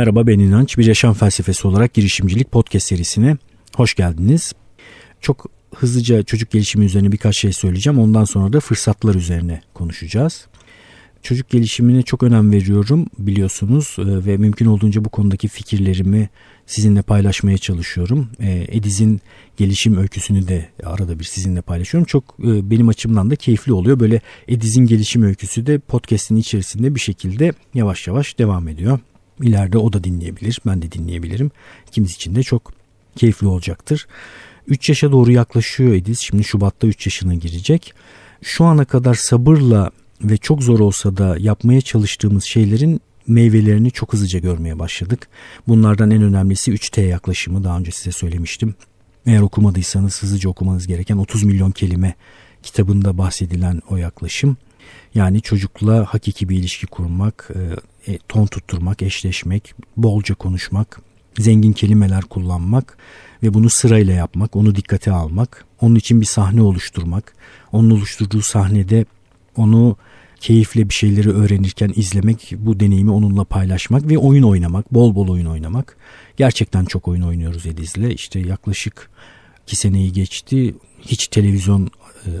Merhaba ben İnanç. Bir yaşam felsefesi olarak girişimcilik podcast serisine hoş geldiniz. Çok hızlıca çocuk gelişimi üzerine birkaç şey söyleyeceğim. Ondan sonra da fırsatlar üzerine konuşacağız. Çocuk gelişimine çok önem veriyorum biliyorsunuz e, ve mümkün olduğunca bu konudaki fikirlerimi sizinle paylaşmaya çalışıyorum. E, Ediz'in gelişim öyküsünü de arada bir sizinle paylaşıyorum. Çok e, benim açımdan da keyifli oluyor. Böyle Ediz'in gelişim öyküsü de podcast'in içerisinde bir şekilde yavaş yavaş devam ediyor. İleride o da dinleyebilir, ben de dinleyebilirim. İkimiz için de çok keyifli olacaktır. 3 yaşa doğru yaklaşıyor Ediz. Şimdi Şubat'ta 3 yaşına girecek. Şu ana kadar sabırla ve çok zor olsa da yapmaya çalıştığımız şeylerin meyvelerini çok hızlıca görmeye başladık. Bunlardan en önemlisi 3T yaklaşımı daha önce size söylemiştim. Eğer okumadıysanız hızlıca okumanız gereken 30 milyon kelime kitabında bahsedilen o yaklaşım. Yani çocukla hakiki bir ilişki kurmak, e, ton tutturmak, eşleşmek, bolca konuşmak, zengin kelimeler kullanmak ve bunu sırayla yapmak, onu dikkate almak, onun için bir sahne oluşturmak, onun oluşturduğu sahnede onu keyifle bir şeyleri öğrenirken izlemek, bu deneyimi onunla paylaşmak ve oyun oynamak, bol bol oyun oynamak. Gerçekten çok oyun oynuyoruz Ediz'le. İşte yaklaşık iki seneyi geçti. Hiç televizyon e,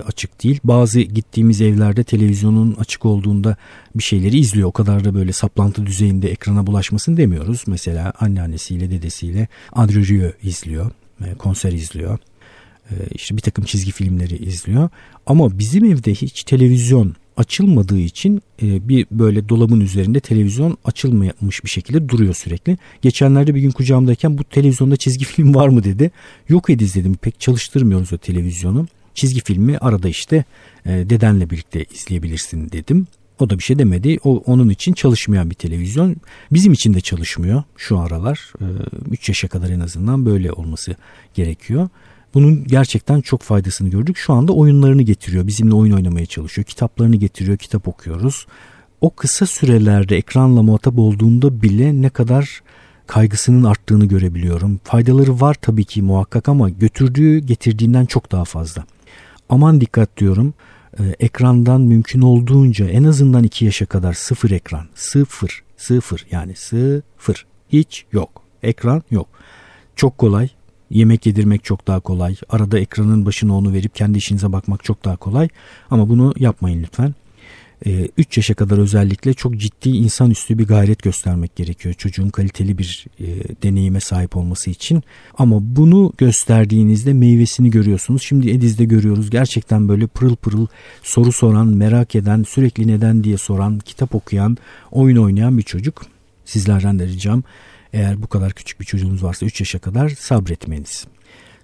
açık değil. Bazı gittiğimiz evlerde televizyonun açık olduğunda bir şeyleri izliyor. O kadar da böyle saplantı düzeyinde ekrana bulaşmasın demiyoruz. Mesela anneannesiyle dedesiyle Andrew Rio izliyor. E, konser izliyor. E, işte bir takım çizgi filmleri izliyor. Ama bizim evde hiç televizyon açılmadığı için bir böyle dolabın üzerinde televizyon açılmamış bir şekilde duruyor sürekli. Geçenlerde bir gün kucağımdayken bu televizyonda çizgi film var mı dedi. Yok ediz dedim pek çalıştırmıyoruz o televizyonu çizgi filmi arada işte e, dedenle birlikte izleyebilirsin dedim. O da bir şey demedi. O onun için çalışmayan bir televizyon. Bizim için de çalışmıyor şu aralar. 3 e, yaşa kadar en azından böyle olması gerekiyor. Bunun gerçekten çok faydasını gördük. Şu anda oyunlarını getiriyor. Bizimle oyun oynamaya çalışıyor. Kitaplarını getiriyor. Kitap okuyoruz. O kısa sürelerde ekranla muhatap olduğunda bile ne kadar kaygısının arttığını görebiliyorum. Faydaları var tabii ki muhakkak ama götürdüğü getirdiğinden çok daha fazla aman dikkat diyorum e, ekrandan mümkün olduğunca en azından 2 yaşa kadar sıfır ekran. Sıfır. Sıfır yani sıfır. Hiç yok. Ekran yok. Çok kolay. Yemek yedirmek çok daha kolay. Arada ekranın başına onu verip kendi işinize bakmak çok daha kolay. Ama bunu yapmayın lütfen. 3 yaşa kadar özellikle çok ciddi insanüstü bir gayret göstermek gerekiyor çocuğun kaliteli bir e, deneyime sahip olması için. Ama bunu gösterdiğinizde meyvesini görüyorsunuz. Şimdi Ediz'de görüyoruz gerçekten böyle pırıl pırıl soru soran, merak eden, sürekli neden diye soran, kitap okuyan, oyun oynayan bir çocuk. Sizlerden de ricam eğer bu kadar küçük bir çocuğunuz varsa 3 yaşa kadar sabretmeniz.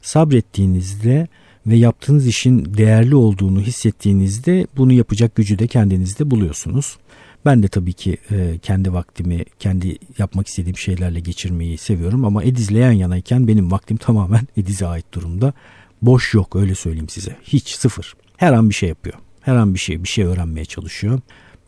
Sabrettiğinizde ve yaptığınız işin değerli olduğunu hissettiğinizde bunu yapacak gücü de kendinizde buluyorsunuz. Ben de tabii ki e, kendi vaktimi kendi yapmak istediğim şeylerle geçirmeyi seviyorum ama Ediz'le yan yanayken benim vaktim tamamen Ediz'e ait durumda. Boş yok öyle söyleyeyim size. Hiç sıfır. Her an bir şey yapıyor. Her an bir şey bir şey öğrenmeye çalışıyor.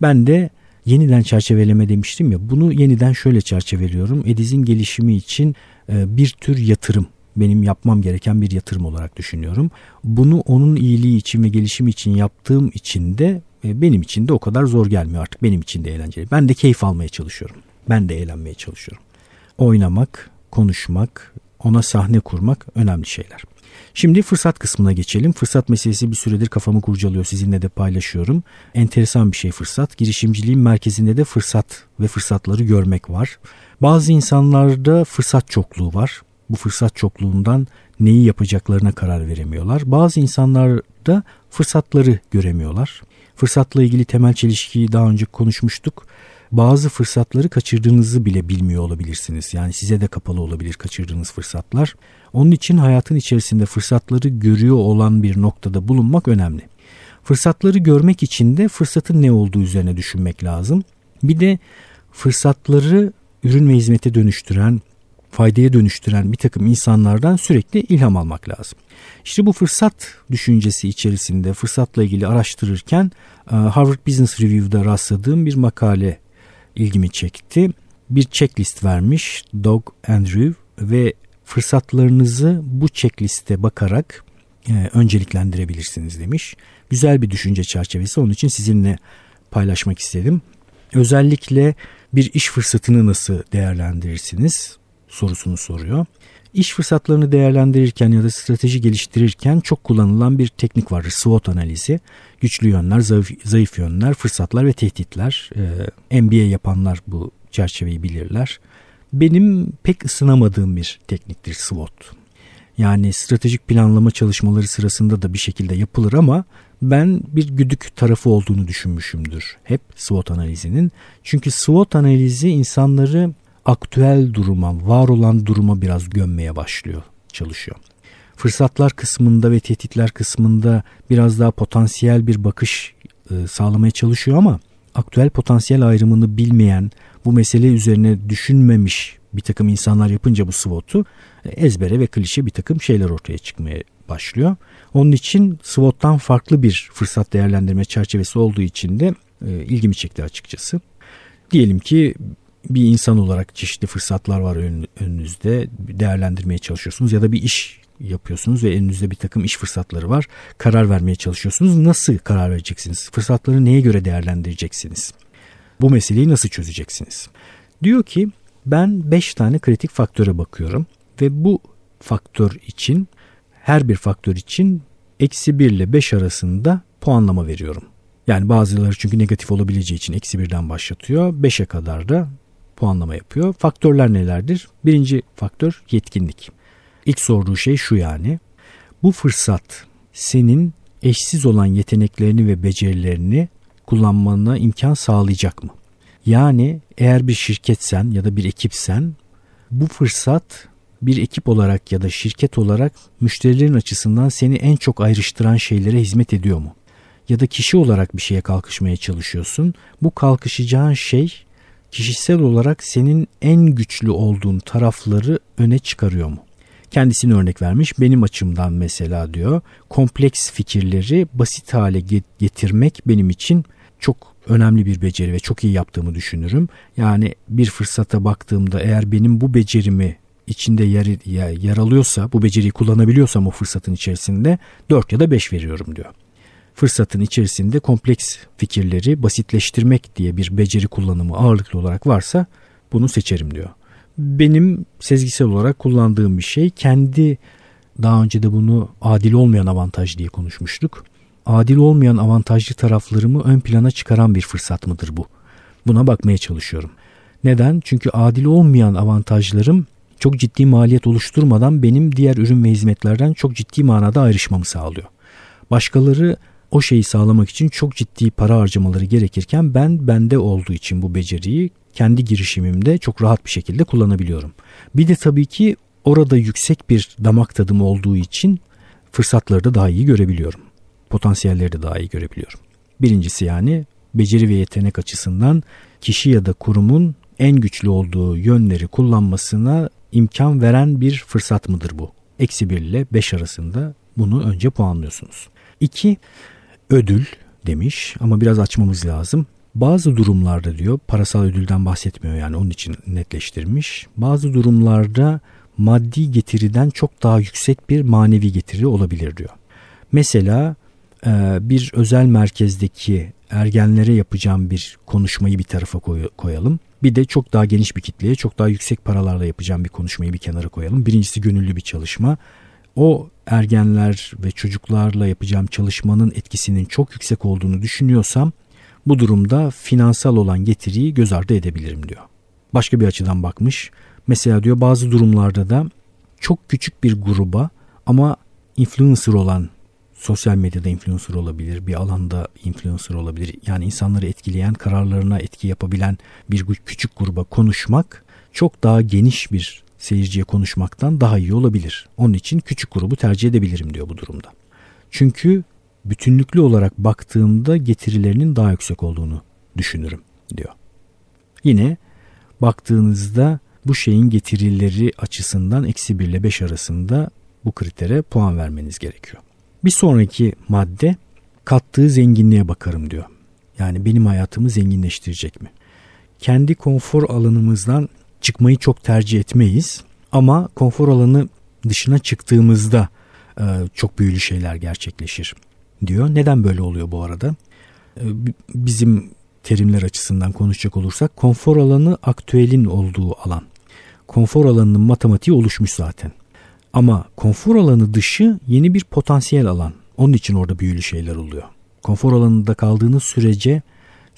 Ben de yeniden çerçeveleme demiştim ya bunu yeniden şöyle çerçeveliyorum. Ediz'in gelişimi için e, bir tür yatırım benim yapmam gereken bir yatırım olarak düşünüyorum. Bunu onun iyiliği için ve gelişimi için yaptığım için de e, benim için de o kadar zor gelmiyor artık. Benim için de eğlenceli. Ben de keyif almaya çalışıyorum. Ben de eğlenmeye çalışıyorum. Oynamak, konuşmak, ona sahne kurmak önemli şeyler. Şimdi fırsat kısmına geçelim. Fırsat meselesi bir süredir kafamı kurcalıyor. Sizinle de paylaşıyorum. Enteresan bir şey fırsat. Girişimciliğin merkezinde de fırsat ve fırsatları görmek var. Bazı insanlarda fırsat çokluğu var bu fırsat çokluğundan neyi yapacaklarına karar veremiyorlar. Bazı insanlar da fırsatları göremiyorlar. Fırsatla ilgili temel çelişkiyi daha önce konuşmuştuk. Bazı fırsatları kaçırdığınızı bile bilmiyor olabilirsiniz. Yani size de kapalı olabilir kaçırdığınız fırsatlar. Onun için hayatın içerisinde fırsatları görüyor olan bir noktada bulunmak önemli. Fırsatları görmek için de fırsatın ne olduğu üzerine düşünmek lazım. Bir de fırsatları ürün ve hizmete dönüştüren, faydaya dönüştüren bir takım insanlardan sürekli ilham almak lazım. İşte bu fırsat düşüncesi içerisinde fırsatla ilgili araştırırken e, Harvard Business Review'da rastladığım bir makale ilgimi çekti. Bir checklist vermiş Doug Andrew ve fırsatlarınızı bu checkliste bakarak e, önceliklendirebilirsiniz demiş. Güzel bir düşünce çerçevesi onun için sizinle paylaşmak istedim. Özellikle Bir iş fırsatını nasıl değerlendirirsiniz sorusunu soruyor. İş fırsatlarını değerlendirirken ya da strateji geliştirirken çok kullanılan bir teknik vardır. SWOT analizi. Güçlü yönler, zayıf, zayıf yönler, fırsatlar ve tehditler. Ee, MBA yapanlar bu çerçeveyi bilirler. Benim pek ısınamadığım bir tekniktir SWOT. Yani stratejik planlama çalışmaları sırasında da bir şekilde yapılır ama ben bir güdük tarafı olduğunu düşünmüşümdür hep SWOT analizinin. Çünkü SWOT analizi insanları aktüel duruma, var olan duruma biraz gömmeye başlıyor, çalışıyor. Fırsatlar kısmında ve tehditler kısmında biraz daha potansiyel bir bakış e, sağlamaya çalışıyor ama aktüel potansiyel ayrımını bilmeyen, bu mesele üzerine düşünmemiş bir takım insanlar yapınca bu SWOT'u e, ezbere ve klişe bir takım şeyler ortaya çıkmaya başlıyor. Onun için SWOT'tan farklı bir fırsat değerlendirme çerçevesi olduğu için de e, ilgimi çekti açıkçası. Diyelim ki bir insan olarak çeşitli fırsatlar var önünüzde değerlendirmeye çalışıyorsunuz ya da bir iş yapıyorsunuz ve elinizde bir takım iş fırsatları var. Karar vermeye çalışıyorsunuz. Nasıl karar vereceksiniz? Fırsatları neye göre değerlendireceksiniz? Bu meseleyi nasıl çözeceksiniz? Diyor ki ben 5 tane kritik faktöre bakıyorum ve bu faktör için her bir faktör için eksi 1 ile 5 arasında puanlama veriyorum. Yani bazıları çünkü negatif olabileceği için eksi 1'den başlatıyor. 5'e kadar da puanlama yapıyor. Faktörler nelerdir? Birinci faktör yetkinlik. İlk sorduğu şey şu yani. Bu fırsat senin eşsiz olan yeteneklerini ve becerilerini kullanmana imkan sağlayacak mı? Yani eğer bir şirketsen ya da bir ekipsen bu fırsat bir ekip olarak ya da şirket olarak müşterilerin açısından seni en çok ayrıştıran şeylere hizmet ediyor mu? Ya da kişi olarak bir şeye kalkışmaya çalışıyorsun. Bu kalkışacağın şey kişisel olarak senin en güçlü olduğun tarafları öne çıkarıyor mu? Kendisini örnek vermiş. Benim açımdan mesela diyor kompleks fikirleri basit hale getirmek benim için çok önemli bir beceri ve çok iyi yaptığımı düşünürüm. Yani bir fırsata baktığımda eğer benim bu becerimi içinde yer, yer alıyorsa, bu beceriyi kullanabiliyorsam o fırsatın içerisinde 4 ya da 5 veriyorum diyor. Fırsatın içerisinde kompleks fikirleri basitleştirmek diye bir beceri kullanımı ağırlıklı olarak varsa bunu seçerim diyor. Benim sezgisel olarak kullandığım bir şey kendi daha önce de bunu adil olmayan avantaj diye konuşmuştuk adil olmayan avantajlı taraflarımı ön plana çıkaran bir fırsat mıdır bu? Buna bakmaya çalışıyorum. Neden? Çünkü adil olmayan avantajlarım çok ciddi maliyet oluşturmadan benim diğer ürün ve hizmetlerden çok ciddi manada ayrışmamı sağlıyor. Başkaları o şeyi sağlamak için çok ciddi para harcamaları gerekirken ben bende olduğu için bu beceriyi kendi girişimimde çok rahat bir şekilde kullanabiliyorum. Bir de tabii ki orada yüksek bir damak tadım olduğu için fırsatları da daha iyi görebiliyorum potansiyelleri de daha iyi görebiliyorum. Birincisi yani beceri ve yetenek açısından kişi ya da kurumun en güçlü olduğu yönleri kullanmasına imkan veren bir fırsat mıdır bu? Eksi 1 ile 5 arasında bunu önce puanlıyorsunuz. 2. Ödül demiş ama biraz açmamız lazım. Bazı durumlarda diyor parasal ödülden bahsetmiyor yani onun için netleştirmiş. Bazı durumlarda maddi getiriden çok daha yüksek bir manevi getiri olabilir diyor. Mesela ee, bir özel merkezdeki ergenlere yapacağım bir konuşmayı bir tarafa koyalım. Bir de çok daha geniş bir kitleye çok daha yüksek paralarla yapacağım bir konuşmayı bir kenara koyalım. Birincisi gönüllü bir çalışma. O ergenler ve çocuklarla yapacağım çalışmanın etkisinin çok yüksek olduğunu düşünüyorsam bu durumda finansal olan getiriyi göz ardı edebilirim diyor. Başka bir açıdan bakmış. Mesela diyor bazı durumlarda da çok küçük bir gruba ama influencer olan sosyal medyada influencer olabilir, bir alanda influencer olabilir. Yani insanları etkileyen, kararlarına etki yapabilen bir küçük gruba konuşmak çok daha geniş bir seyirciye konuşmaktan daha iyi olabilir. Onun için küçük grubu tercih edebilirim diyor bu durumda. Çünkü bütünlüklü olarak baktığımda getirilerinin daha yüksek olduğunu düşünürüm diyor. Yine baktığınızda bu şeyin getirileri açısından eksi 1 ile 5 arasında bu kritere puan vermeniz gerekiyor. Bir sonraki madde kattığı zenginliğe bakarım diyor. Yani benim hayatımı zenginleştirecek mi? Kendi konfor alanımızdan çıkmayı çok tercih etmeyiz ama konfor alanı dışına çıktığımızda e, çok büyülü şeyler gerçekleşir diyor. Neden böyle oluyor bu arada? E, bizim terimler açısından konuşacak olursak konfor alanı aktüelin olduğu alan. Konfor alanının matematiği oluşmuş zaten. Ama konfor alanı dışı yeni bir potansiyel alan. Onun için orada büyülü şeyler oluyor. Konfor alanında kaldığınız sürece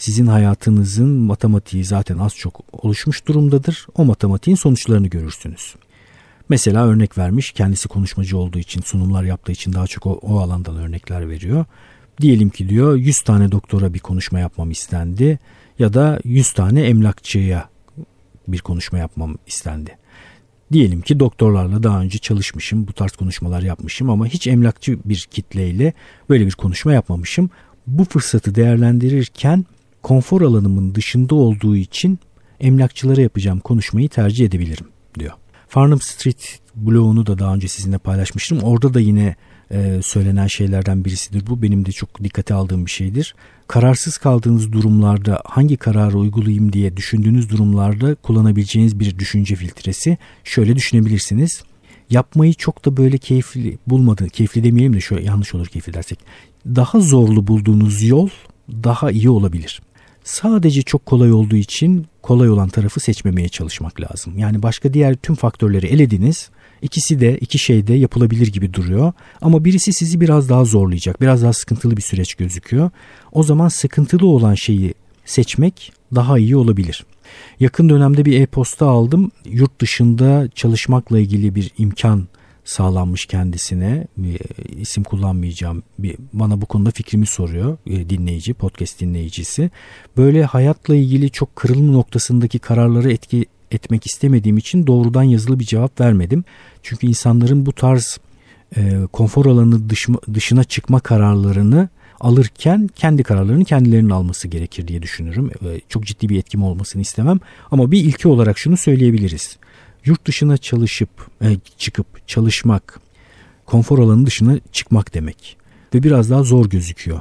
sizin hayatınızın matematiği zaten az çok oluşmuş durumdadır. O matematiğin sonuçlarını görürsünüz. Mesela örnek vermiş kendisi konuşmacı olduğu için sunumlar yaptığı için daha çok o, o alandan örnekler veriyor. Diyelim ki diyor 100 tane doktora bir konuşma yapmam istendi ya da 100 tane emlakçıya bir konuşma yapmam istendi. Diyelim ki doktorlarla daha önce çalışmışım, bu tarz konuşmalar yapmışım ama hiç emlakçı bir kitleyle böyle bir konuşma yapmamışım. Bu fırsatı değerlendirirken konfor alanımın dışında olduğu için emlakçılara yapacağım konuşmayı tercih edebilirim diyor. Farnham Street bloğunu da daha önce sizinle paylaşmıştım. Orada da yine e, söylenen şeylerden birisidir bu. Benim de çok dikkate aldığım bir şeydir. Kararsız kaldığınız durumlarda hangi kararı uygulayayım diye düşündüğünüz durumlarda kullanabileceğiniz bir düşünce filtresi şöyle düşünebilirsiniz. Yapmayı çok da böyle keyifli bulmadı. Keyifli demeyelim de şöyle yanlış olur keyifli dersek. Daha zorlu bulduğunuz yol daha iyi olabilir. Sadece çok kolay olduğu için kolay olan tarafı seçmemeye çalışmak lazım. Yani başka diğer tüm faktörleri elediniz. İkisi de iki şey de yapılabilir gibi duruyor. Ama birisi sizi biraz daha zorlayacak. Biraz daha sıkıntılı bir süreç gözüküyor. O zaman sıkıntılı olan şeyi seçmek daha iyi olabilir. Yakın dönemde bir e-posta aldım. Yurt dışında çalışmakla ilgili bir imkan sağlanmış kendisine. Bir isim kullanmayacağım. Bir, bana bu konuda fikrimi soruyor e, dinleyici, podcast dinleyicisi. Böyle hayatla ilgili çok kırılma noktasındaki kararları etki etmek istemediğim için doğrudan yazılı bir cevap vermedim. Çünkü insanların bu tarz e, konfor alanı dış, dışına çıkma kararlarını alırken kendi kararlarını kendilerinin alması gerekir diye düşünürüm. E, çok ciddi bir etkim olmasını istemem. Ama bir ilki olarak şunu söyleyebiliriz yurt dışına çalışıp e, çıkıp çalışmak konfor alanı dışına çıkmak demek ve biraz daha zor gözüküyor.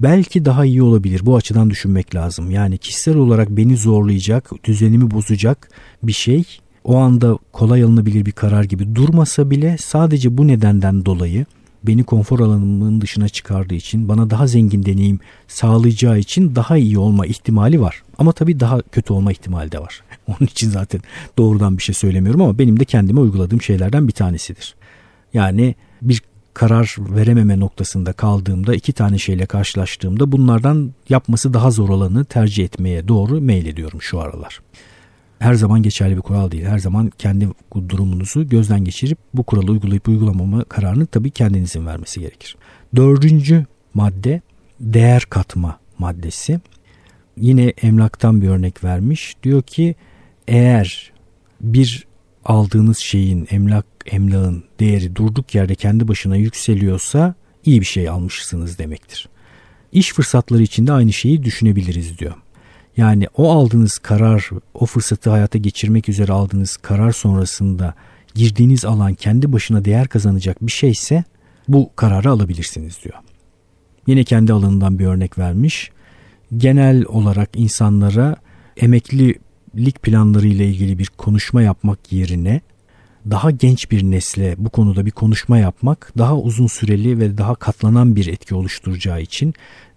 Belki daha iyi olabilir. Bu açıdan düşünmek lazım. Yani kişisel olarak beni zorlayacak, düzenimi bozacak bir şey o anda kolay alınabilir bir karar gibi durmasa bile sadece bu nedenden dolayı beni konfor alanımın dışına çıkardığı için bana daha zengin deneyim sağlayacağı için daha iyi olma ihtimali var. Ama tabii daha kötü olma ihtimali de var. Onun için zaten doğrudan bir şey söylemiyorum ama benim de kendime uyguladığım şeylerden bir tanesidir. Yani bir karar verememe noktasında kaldığımda iki tane şeyle karşılaştığımda bunlardan yapması daha zor olanı tercih etmeye doğru meylediyorum şu aralar her zaman geçerli bir kural değil. Her zaman kendi durumunuzu gözden geçirip bu kuralı uygulayıp uygulamama kararını tabii kendinizin vermesi gerekir. Dördüncü madde değer katma maddesi. Yine emlaktan bir örnek vermiş. Diyor ki eğer bir aldığınız şeyin emlak emlakın değeri durduk yerde kendi başına yükseliyorsa iyi bir şey almışsınız demektir. İş fırsatları için de aynı şeyi düşünebiliriz diyor. Yani o aldığınız karar, o fırsatı hayata geçirmek üzere aldığınız karar sonrasında girdiğiniz alan kendi başına değer kazanacak bir şeyse bu kararı alabilirsiniz diyor. Yine kendi alanından bir örnek vermiş. Genel olarak insanlara emeklilik planları ile ilgili bir konuşma yapmak yerine daha genç bir nesle bu konuda bir konuşma yapmak daha uzun süreli ve daha katlanan bir etki oluşturacağı için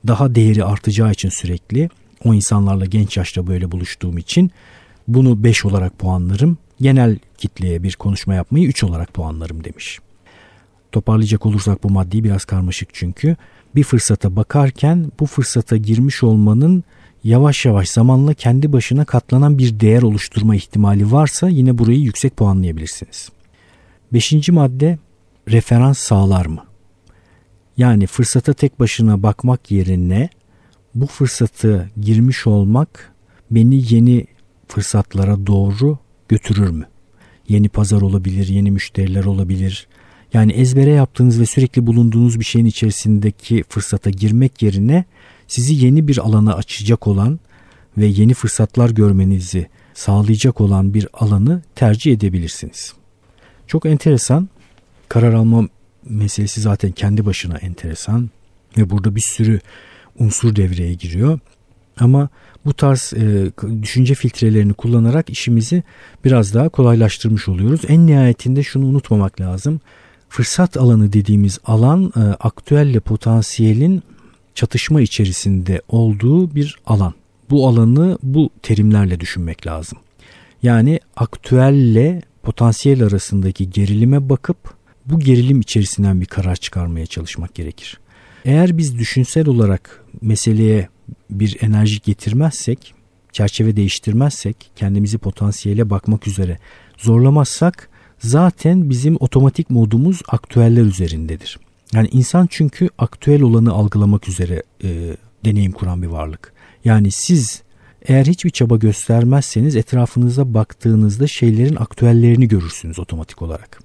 daha değeri artacağı için sürekli o insanlarla genç yaşta böyle buluştuğum için bunu 5 olarak puanlarım. Genel kitleye bir konuşma yapmayı 3 olarak puanlarım demiş. Toparlayacak olursak bu maddeyi biraz karmaşık çünkü. Bir fırsata bakarken bu fırsata girmiş olmanın yavaş yavaş zamanla kendi başına katlanan bir değer oluşturma ihtimali varsa yine burayı yüksek puanlayabilirsiniz. Beşinci madde referans sağlar mı? Yani fırsata tek başına bakmak yerine bu fırsatı girmiş olmak beni yeni fırsatlara doğru götürür mü? Yeni pazar olabilir, yeni müşteriler olabilir. Yani ezbere yaptığınız ve sürekli bulunduğunuz bir şeyin içerisindeki fırsata girmek yerine sizi yeni bir alana açacak olan ve yeni fırsatlar görmenizi sağlayacak olan bir alanı tercih edebilirsiniz. Çok enteresan. Karar alma meselesi zaten kendi başına enteresan ve burada bir sürü unsur devreye giriyor. Ama bu tarz e, düşünce filtrelerini kullanarak işimizi biraz daha kolaylaştırmış oluyoruz. En nihayetinde şunu unutmamak lazım. Fırsat alanı dediğimiz alan e, aktüelle potansiyelin çatışma içerisinde olduğu bir alan. bu alanı bu terimlerle düşünmek lazım. Yani aktüelle potansiyel arasındaki gerilime bakıp bu gerilim içerisinden bir karar çıkarmaya çalışmak gerekir. Eğer biz düşünsel olarak meseleye bir enerji getirmezsek, çerçeve değiştirmezsek, kendimizi potansiyele bakmak üzere zorlamazsak zaten bizim otomatik modumuz aktüeller üzerindedir. Yani insan çünkü aktüel olanı algılamak üzere e, deneyim kuran bir varlık. Yani siz eğer hiçbir çaba göstermezseniz etrafınıza baktığınızda şeylerin aktüellerini görürsünüz otomatik olarak.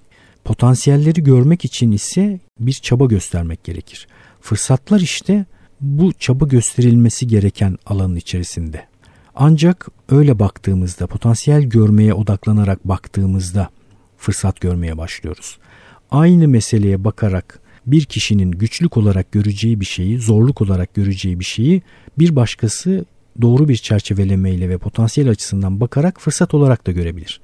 Potansiyelleri görmek için ise bir çaba göstermek gerekir. Fırsatlar işte bu çaba gösterilmesi gereken alanın içerisinde. Ancak öyle baktığımızda, potansiyel görmeye odaklanarak baktığımızda fırsat görmeye başlıyoruz. Aynı meseleye bakarak bir kişinin güçlük olarak göreceği bir şeyi, zorluk olarak göreceği bir şeyi bir başkası doğru bir çerçevelemeyle ve potansiyel açısından bakarak fırsat olarak da görebilir.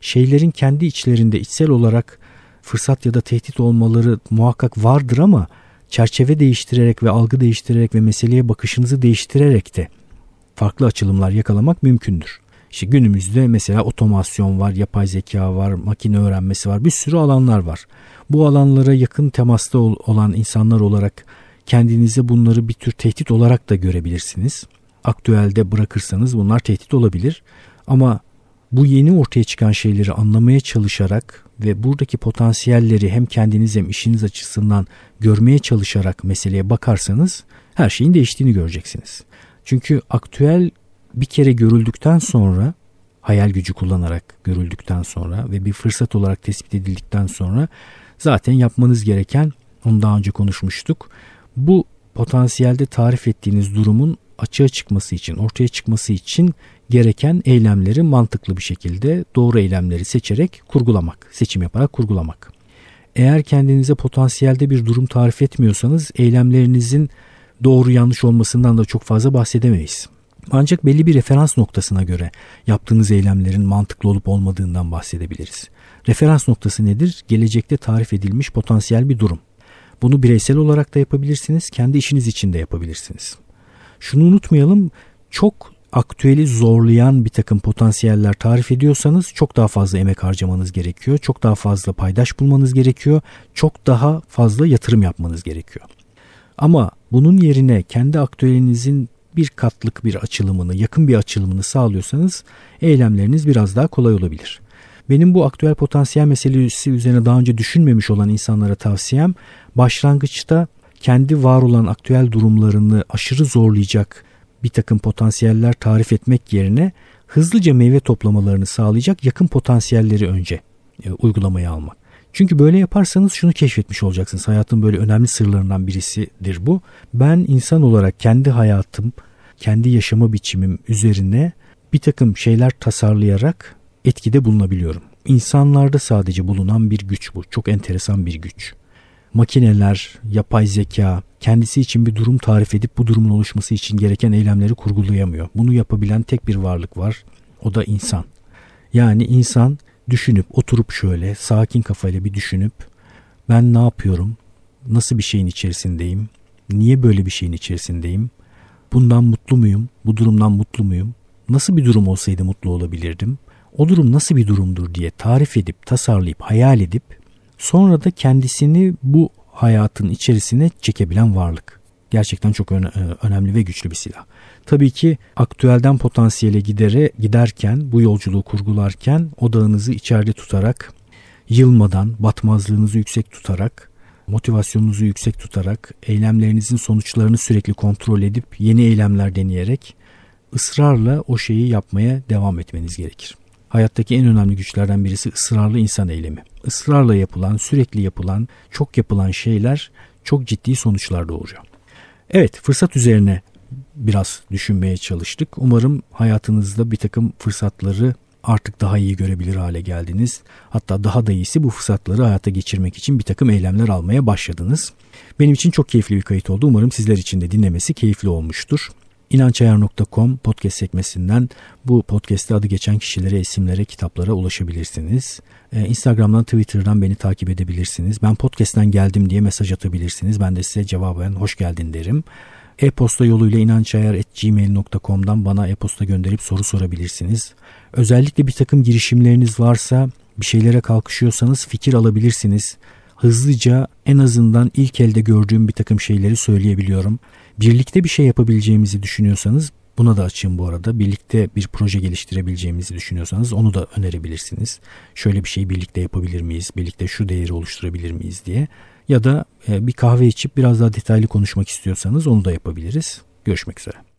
Şeylerin kendi içlerinde içsel olarak fırsat ya da tehdit olmaları muhakkak vardır ama çerçeve değiştirerek ve algı değiştirerek ve meseleye bakışınızı değiştirerek de farklı açılımlar yakalamak mümkündür. İşte günümüzde mesela otomasyon var, yapay zeka var, makine öğrenmesi var, bir sürü alanlar var. Bu alanlara yakın temasta olan insanlar olarak kendinize bunları bir tür tehdit olarak da görebilirsiniz. Aktüelde bırakırsanız bunlar tehdit olabilir. Ama bu yeni ortaya çıkan şeyleri anlamaya çalışarak ve buradaki potansiyelleri hem kendiniz hem işiniz açısından görmeye çalışarak meseleye bakarsanız her şeyin değiştiğini göreceksiniz. Çünkü aktüel bir kere görüldükten sonra hayal gücü kullanarak görüldükten sonra ve bir fırsat olarak tespit edildikten sonra zaten yapmanız gereken onu daha önce konuşmuştuk. Bu potansiyelde tarif ettiğiniz durumun açığa çıkması için, ortaya çıkması için gereken eylemleri mantıklı bir şekilde doğru eylemleri seçerek kurgulamak, seçim yaparak kurgulamak. Eğer kendinize potansiyelde bir durum tarif etmiyorsanız eylemlerinizin doğru yanlış olmasından da çok fazla bahsedemeyiz. Ancak belli bir referans noktasına göre yaptığınız eylemlerin mantıklı olup olmadığından bahsedebiliriz. Referans noktası nedir? Gelecekte tarif edilmiş potansiyel bir durum. Bunu bireysel olarak da yapabilirsiniz, kendi işiniz için de yapabilirsiniz. Şunu unutmayalım, çok aktüeli zorlayan bir takım potansiyeller tarif ediyorsanız çok daha fazla emek harcamanız gerekiyor. Çok daha fazla paydaş bulmanız gerekiyor. Çok daha fazla yatırım yapmanız gerekiyor. Ama bunun yerine kendi aktüelinizin bir katlık bir açılımını, yakın bir açılımını sağlıyorsanız eylemleriniz biraz daha kolay olabilir. Benim bu aktüel potansiyel meselesi üzerine daha önce düşünmemiş olan insanlara tavsiyem başlangıçta kendi var olan aktüel durumlarını aşırı zorlayacak bir takım potansiyeller tarif etmek yerine hızlıca meyve toplamalarını sağlayacak yakın potansiyelleri önce e, uygulamaya almak. Çünkü böyle yaparsanız şunu keşfetmiş olacaksınız. Hayatın böyle önemli sırlarından birisidir bu. Ben insan olarak kendi hayatım, kendi yaşama biçimim üzerine bir takım şeyler tasarlayarak etkide bulunabiliyorum. İnsanlarda sadece bulunan bir güç bu. Çok enteresan bir güç. Makineler, yapay zeka kendisi için bir durum tarif edip bu durumun oluşması için gereken eylemleri kurgulayamıyor. Bunu yapabilen tek bir varlık var. O da insan. Yani insan düşünüp oturup şöyle sakin kafayla bir düşünüp ben ne yapıyorum? Nasıl bir şeyin içerisindeyim? Niye böyle bir şeyin içerisindeyim? Bundan mutlu muyum? Bu durumdan mutlu muyum? Nasıl bir durum olsaydı mutlu olabilirdim? O durum nasıl bir durumdur diye tarif edip, tasarlayıp, hayal edip sonra da kendisini bu hayatın içerisine çekebilen varlık. Gerçekten çok önemli ve güçlü bir silah. Tabii ki aktüelden potansiyele gidere giderken bu yolculuğu kurgularken odağınızı içeride tutarak yılmadan batmazlığınızı yüksek tutarak motivasyonunuzu yüksek tutarak eylemlerinizin sonuçlarını sürekli kontrol edip yeni eylemler deneyerek ısrarla o şeyi yapmaya devam etmeniz gerekir. Hayattaki en önemli güçlerden birisi ısrarlı insan eylemi. Israrla yapılan, sürekli yapılan, çok yapılan şeyler çok ciddi sonuçlar doğuruyor. Evet, fırsat üzerine biraz düşünmeye çalıştık. Umarım hayatınızda bir takım fırsatları artık daha iyi görebilir hale geldiniz. Hatta daha da iyisi bu fırsatları hayata geçirmek için bir takım eylemler almaya başladınız. Benim için çok keyifli bir kayıt oldu. Umarım sizler için de dinlemesi keyifli olmuştur. İnançayar.com podcast sekmesinden bu podcast'te adı geçen kişilere, isimlere, kitaplara ulaşabilirsiniz. Ee, Instagram'dan, Twitter'dan beni takip edebilirsiniz. Ben podcast'ten geldim diye mesaj atabilirsiniz. Ben de size cevaben hoş geldin derim. e-posta yoluyla inançayar.gmail.com'dan bana e-posta gönderip soru sorabilirsiniz. Özellikle bir takım girişimleriniz varsa bir şeylere kalkışıyorsanız fikir alabilirsiniz. Hızlıca en azından ilk elde gördüğüm bir takım şeyleri söyleyebiliyorum. Birlikte bir şey yapabileceğimizi düşünüyorsanız Buna da açayım bu arada. Birlikte bir proje geliştirebileceğimizi düşünüyorsanız onu da önerebilirsiniz. Şöyle bir şeyi birlikte yapabilir miyiz? Birlikte şu değeri oluşturabilir miyiz diye. Ya da e, bir kahve içip biraz daha detaylı konuşmak istiyorsanız onu da yapabiliriz. Görüşmek üzere.